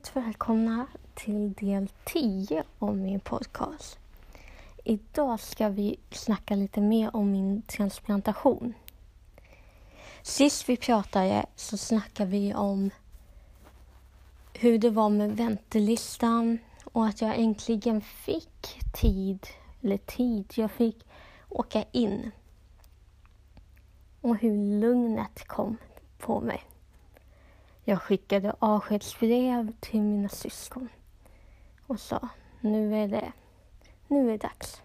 Varmt välkomna till del 10 av min podcast. Idag ska vi snacka lite mer om min transplantation. Sist vi pratade så snackade vi om hur det var med väntelistan och att jag äntligen fick tid, eller tid, jag fick åka in. Och hur lugnet kom på mig. Jag skickade avskedsbrev till mina syskon och sa nu är det, nu är det dags.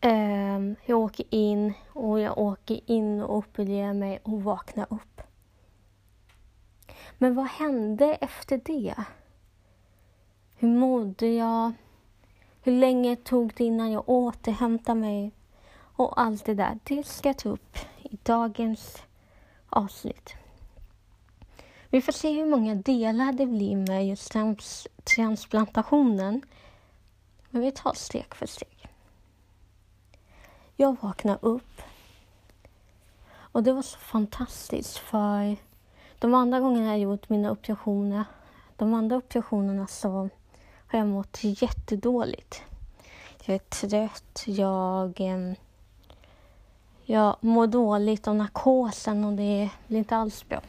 Ehm, jag åker in och jag åker in och opererar mig och vaknar upp. Men vad hände efter det? Hur mådde jag? Hur länge tog det innan jag återhämtade mig? Och allt det där, det ska jag ta upp i dagens avsnitt. Vi får se hur många delar det blir med just trans transplantationen. Men vi tar steg för steg. Jag vaknade upp och det var så fantastiskt för de andra gångerna jag gjort mina operationer, de andra operationerna så har jag mått jättedåligt. Jag är trött, jag, jag mår dåligt av narkosen och det blir inte alls bra.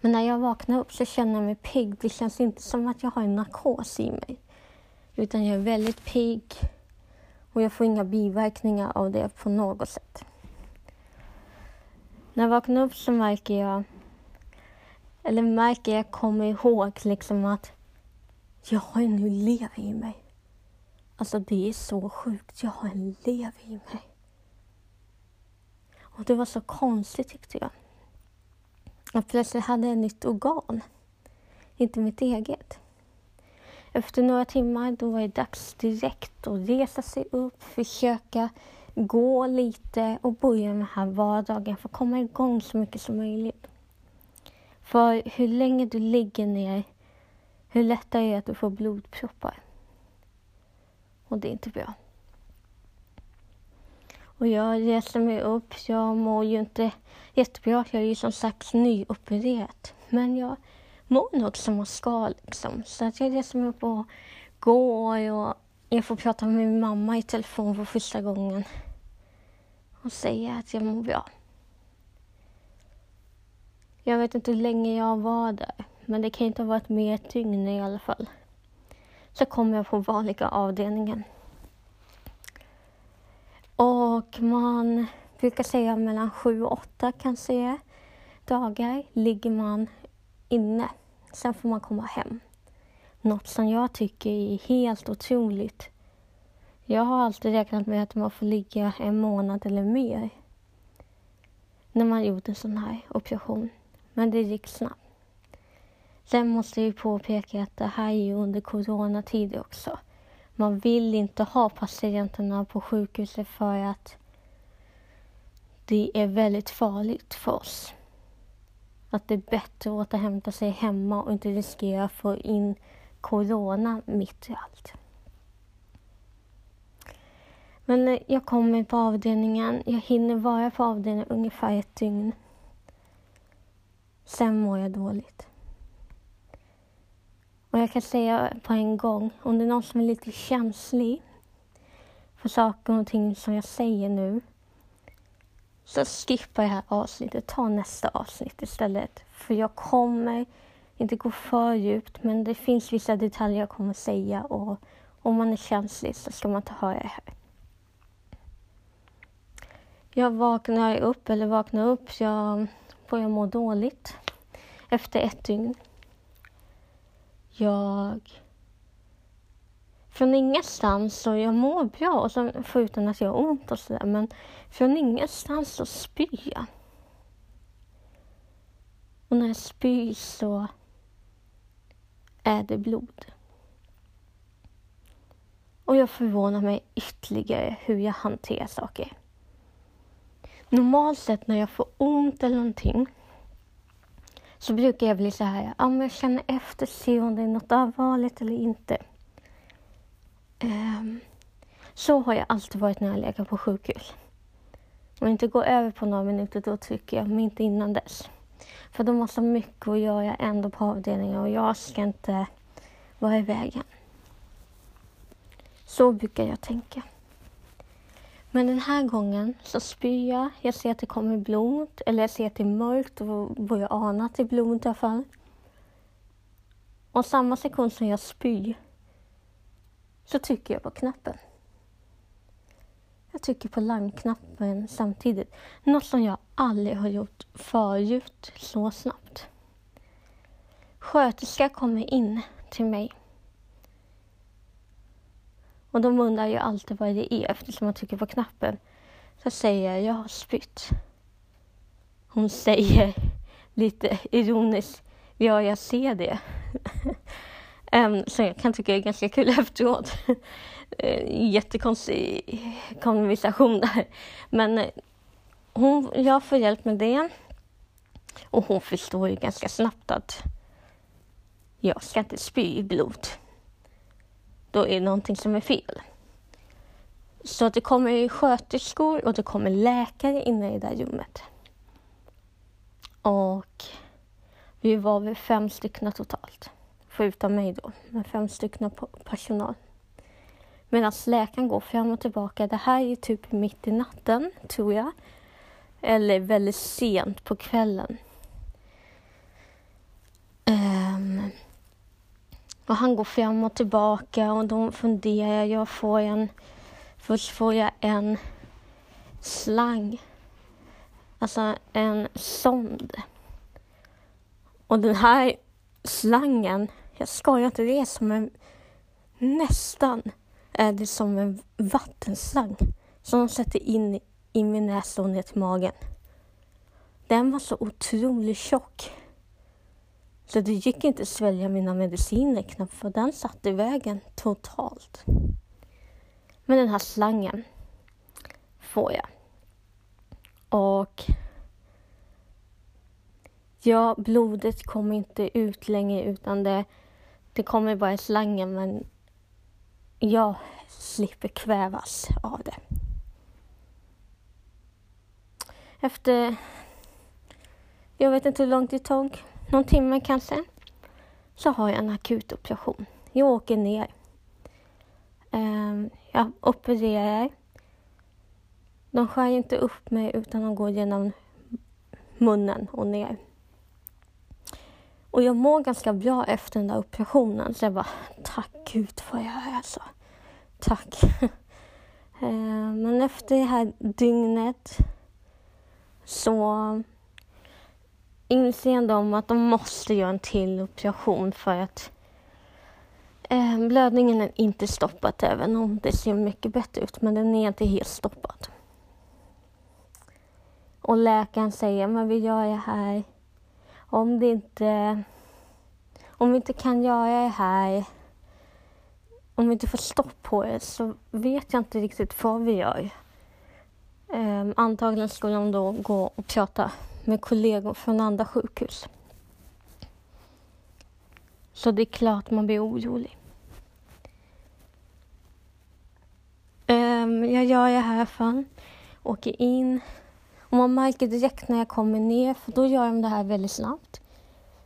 Men när jag vaknar upp så känner jag mig pigg. Det känns inte som att jag har en narkos i mig. Utan jag är väldigt pigg och jag får inga biverkningar av det på något sätt. När jag vaknar upp så märker jag, eller märker jag, kommer ihåg liksom att jag har en lever i mig. Alltså det är så sjukt, jag har en lever i mig. Och det var så konstigt tyckte jag. Jag plötsligt hade ett nytt organ. Inte mitt eget. Efter några timmar då var det dags direkt att resa sig upp, försöka gå lite och börja med den här vardagen för att komma igång så mycket som möjligt. För hur länge du ligger ner, hur lättare är det att du får blodproppar. Och det är inte bra. Och jag reser mig upp. Jag mår ju inte jättebra. Jag är ju som sagt nyopererad. Men jag mår nog som man ska liksom. Så att jag reser mig upp och går och jag får prata med min mamma i telefon för första gången. Och säga att jag mår bra. Jag vet inte hur länge jag var där. Men det kan inte ha varit mer ett dygn i alla fall. Så kom jag på vanliga avdelningen. Och man brukar säga mellan sju och åtta kanske dagar ligger man inne. Sen får man komma hem. Något som jag tycker är helt otroligt. Jag har alltid räknat med att man får ligga en månad eller mer när man gjort en sån här operation. Men det gick snabbt. Sen måste jag påpeka att det här är under coronatider också. Man vill inte ha patienterna på sjukhuset för att det är väldigt farligt för oss. Att det är bättre att återhämta sig hemma och inte riskera att få in corona mitt i allt. Men eh, jag kommer på avdelningen. Jag hinner vara på avdelningen ungefär ett dygn. Sen mår jag dåligt. Och jag kan säga på en gång, om det är någon som är lite känslig för saker och ting som jag säger nu, så skippa det här avsnittet. Ta nästa avsnitt istället. För jag kommer inte gå för djupt, men det finns vissa detaljer jag kommer säga och om man är känslig så ska man inte höra det här. Jag vaknar upp, eller vaknar upp, jag börjar må dåligt efter ett dygn. Jag... Från ingenstans så jag mår bra, och så, förutom att jag har ont och sådär, men från ingenstans så spyr jag. Och när jag spyr så är det blod. Och jag förvånar mig ytterligare hur jag hanterar saker. Normalt sett när jag får ont eller någonting så brukar jag bli så här, ja men jag känner efter, se om det är något allvarligt eller inte. Um, så har jag alltid varit när jag legat på sjukhus. Om jag inte går över på några minuter, då trycker jag, men inte innan dess. För de har så mycket att göra ändå på avdelningen och jag ska inte vara i vägen. Så brukar jag tänka. Men den här gången så spyr jag. Jag ser att det kommer blod, eller jag ser att det är mörkt och börjar ana att det är blod i alla fall. Och samma sekund som jag spyr så trycker jag på knappen. Jag trycker på larmknappen samtidigt. Något som jag aldrig har gjort förut så snabbt. Sköterska kommer in till mig. Och de undrar ju alltid vad det är eftersom jag trycker på knappen. Så säger jag, jag har spytt. Hon säger lite ironiskt, ja jag ser det. um, så jag kan tycka det är ganska kul efteråt. Eh, jättekonstig konversation där. Men eh, hon, jag får hjälp med det. Och hon förstår ju ganska snabbt att jag ska inte spy i blod. Då är det någonting som är fel. Så det kommer sköterskor och det kommer läkare inne i det där rummet. Och vi var väl fem stycken totalt. Förutom mig då, men fem stycken personal. Medan läkaren går fram och tillbaka. Det här är typ mitt i natten, tror jag. Eller väldigt sent på kvällen. Um, och han går fram och tillbaka och då funderar jag. Får en, först får jag en slang. Alltså en sond. Och den här slangen, jag skojar inte, det är som en nästan är det som en vattenslang som de sätter in i min näsa och ner till magen. Den var så otroligt tjock. Så det gick inte att svälja mina mediciner knappt för den satt i vägen totalt. Men den här slangen får jag. Och ja, blodet kommer inte ut längre utan det, det kommer bara i slangen men jag slipper kvävas av det. Efter, jag vet inte hur långt det tog, någon timme kanske, så har jag en akut operation. Jag åker ner. Ehm, jag opererar. De skär inte upp mig utan de går genom munnen och ner. Och jag mår ganska bra efter den där operationen. Så jag bara, tack gud vad jag är alltså. Tack. Ehm, men efter det här dygnet så inser de att de måste göra en till operation för att eh, blödningen är inte stoppad även om det ser mycket bättre ut. Men den är inte helt stoppad. Och läkaren säger, men vi gör det här om det inte... Om vi inte kan göra det här, om vi inte får stopp på det, så vet jag inte riktigt vad vi gör. Um, antagligen skulle de då gå och prata med kollegor från andra sjukhus. Så det är klart man blir orolig. Ehm, jag gör det här fan, åker in, och man märker direkt när jag kommer ner, för då gör de det här väldigt snabbt.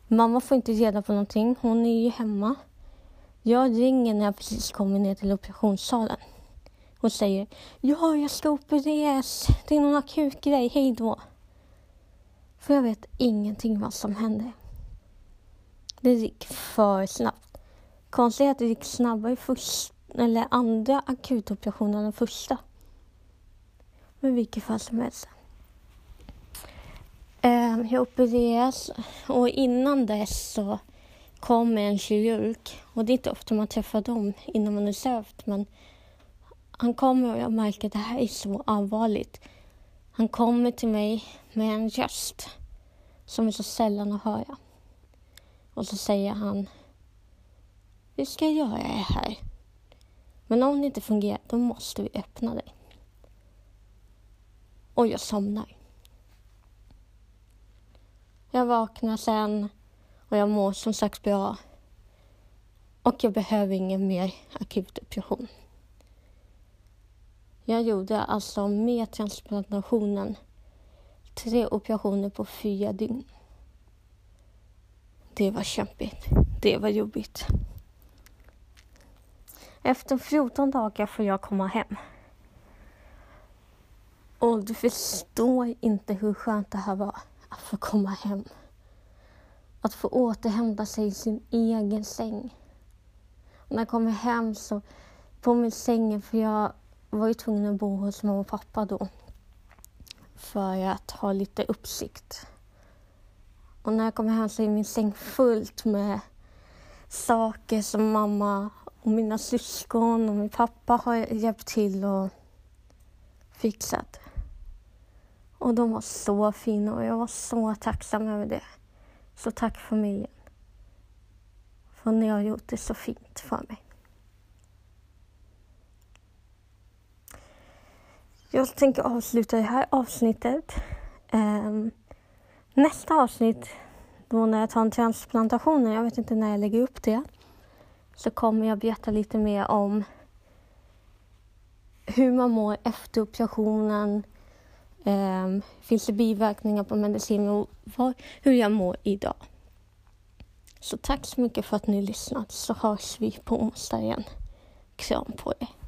Mamma får inte reda på någonting, hon är ju hemma. Jag ringer när jag precis kommer ner till operationssalen och säger ja, jag ska opereras. Det är någon akut grej, hej då. För jag vet ingenting vad som hände. Det gick för snabbt. Konstigt att det gick snabbare först, eller andra akutoperationen än den första. Men vilket fall som helst. Ehm, jag opereras och innan dess så kommer en kirurg och det är inte ofta man träffar dem innan man är sövt men han kommer och jag märker att det här är så allvarligt. Han kommer till mig med en röst som är så sällan att höra. Och så säger han Vi ska göra det här. Men om det inte fungerar, då måste vi öppna dig. Och jag somnar. Jag vaknar sen och jag mår som sagt bra. Och jag behöver ingen mer akut depression. Jag gjorde alltså med transplantationen tre operationer på fyra dygn. det var kämpigt. Det var jobbigt. Efter 14 dagar får jag komma hem. Och du förstår inte hur skönt det här var att få komma hem. Att få återhämta sig i sin egen säng. Och när jag kommer hem så på min sängen för jag var ju tvungen att bo hos mamma och pappa då. För att ha lite uppsikt. Och när jag kom hem så är min säng fullt med saker som mamma och mina syskon och min pappa har hjälpt till och fixat. Och de var så fina och jag var så tacksam över det. Så tack familjen. För ni har gjort det så fint för mig. Jag tänker avsluta det här avsnittet. Um, nästa avsnitt, då när jag tar en transplantation, jag vet inte när jag lägger upp det, så kommer jag berätta lite mer om hur man mår efter operationen, um, finns det biverkningar på medicin och var, hur jag mår idag. Så tack så mycket för att ni lyssnat så hörs vi på onsdag igen. Kram på er.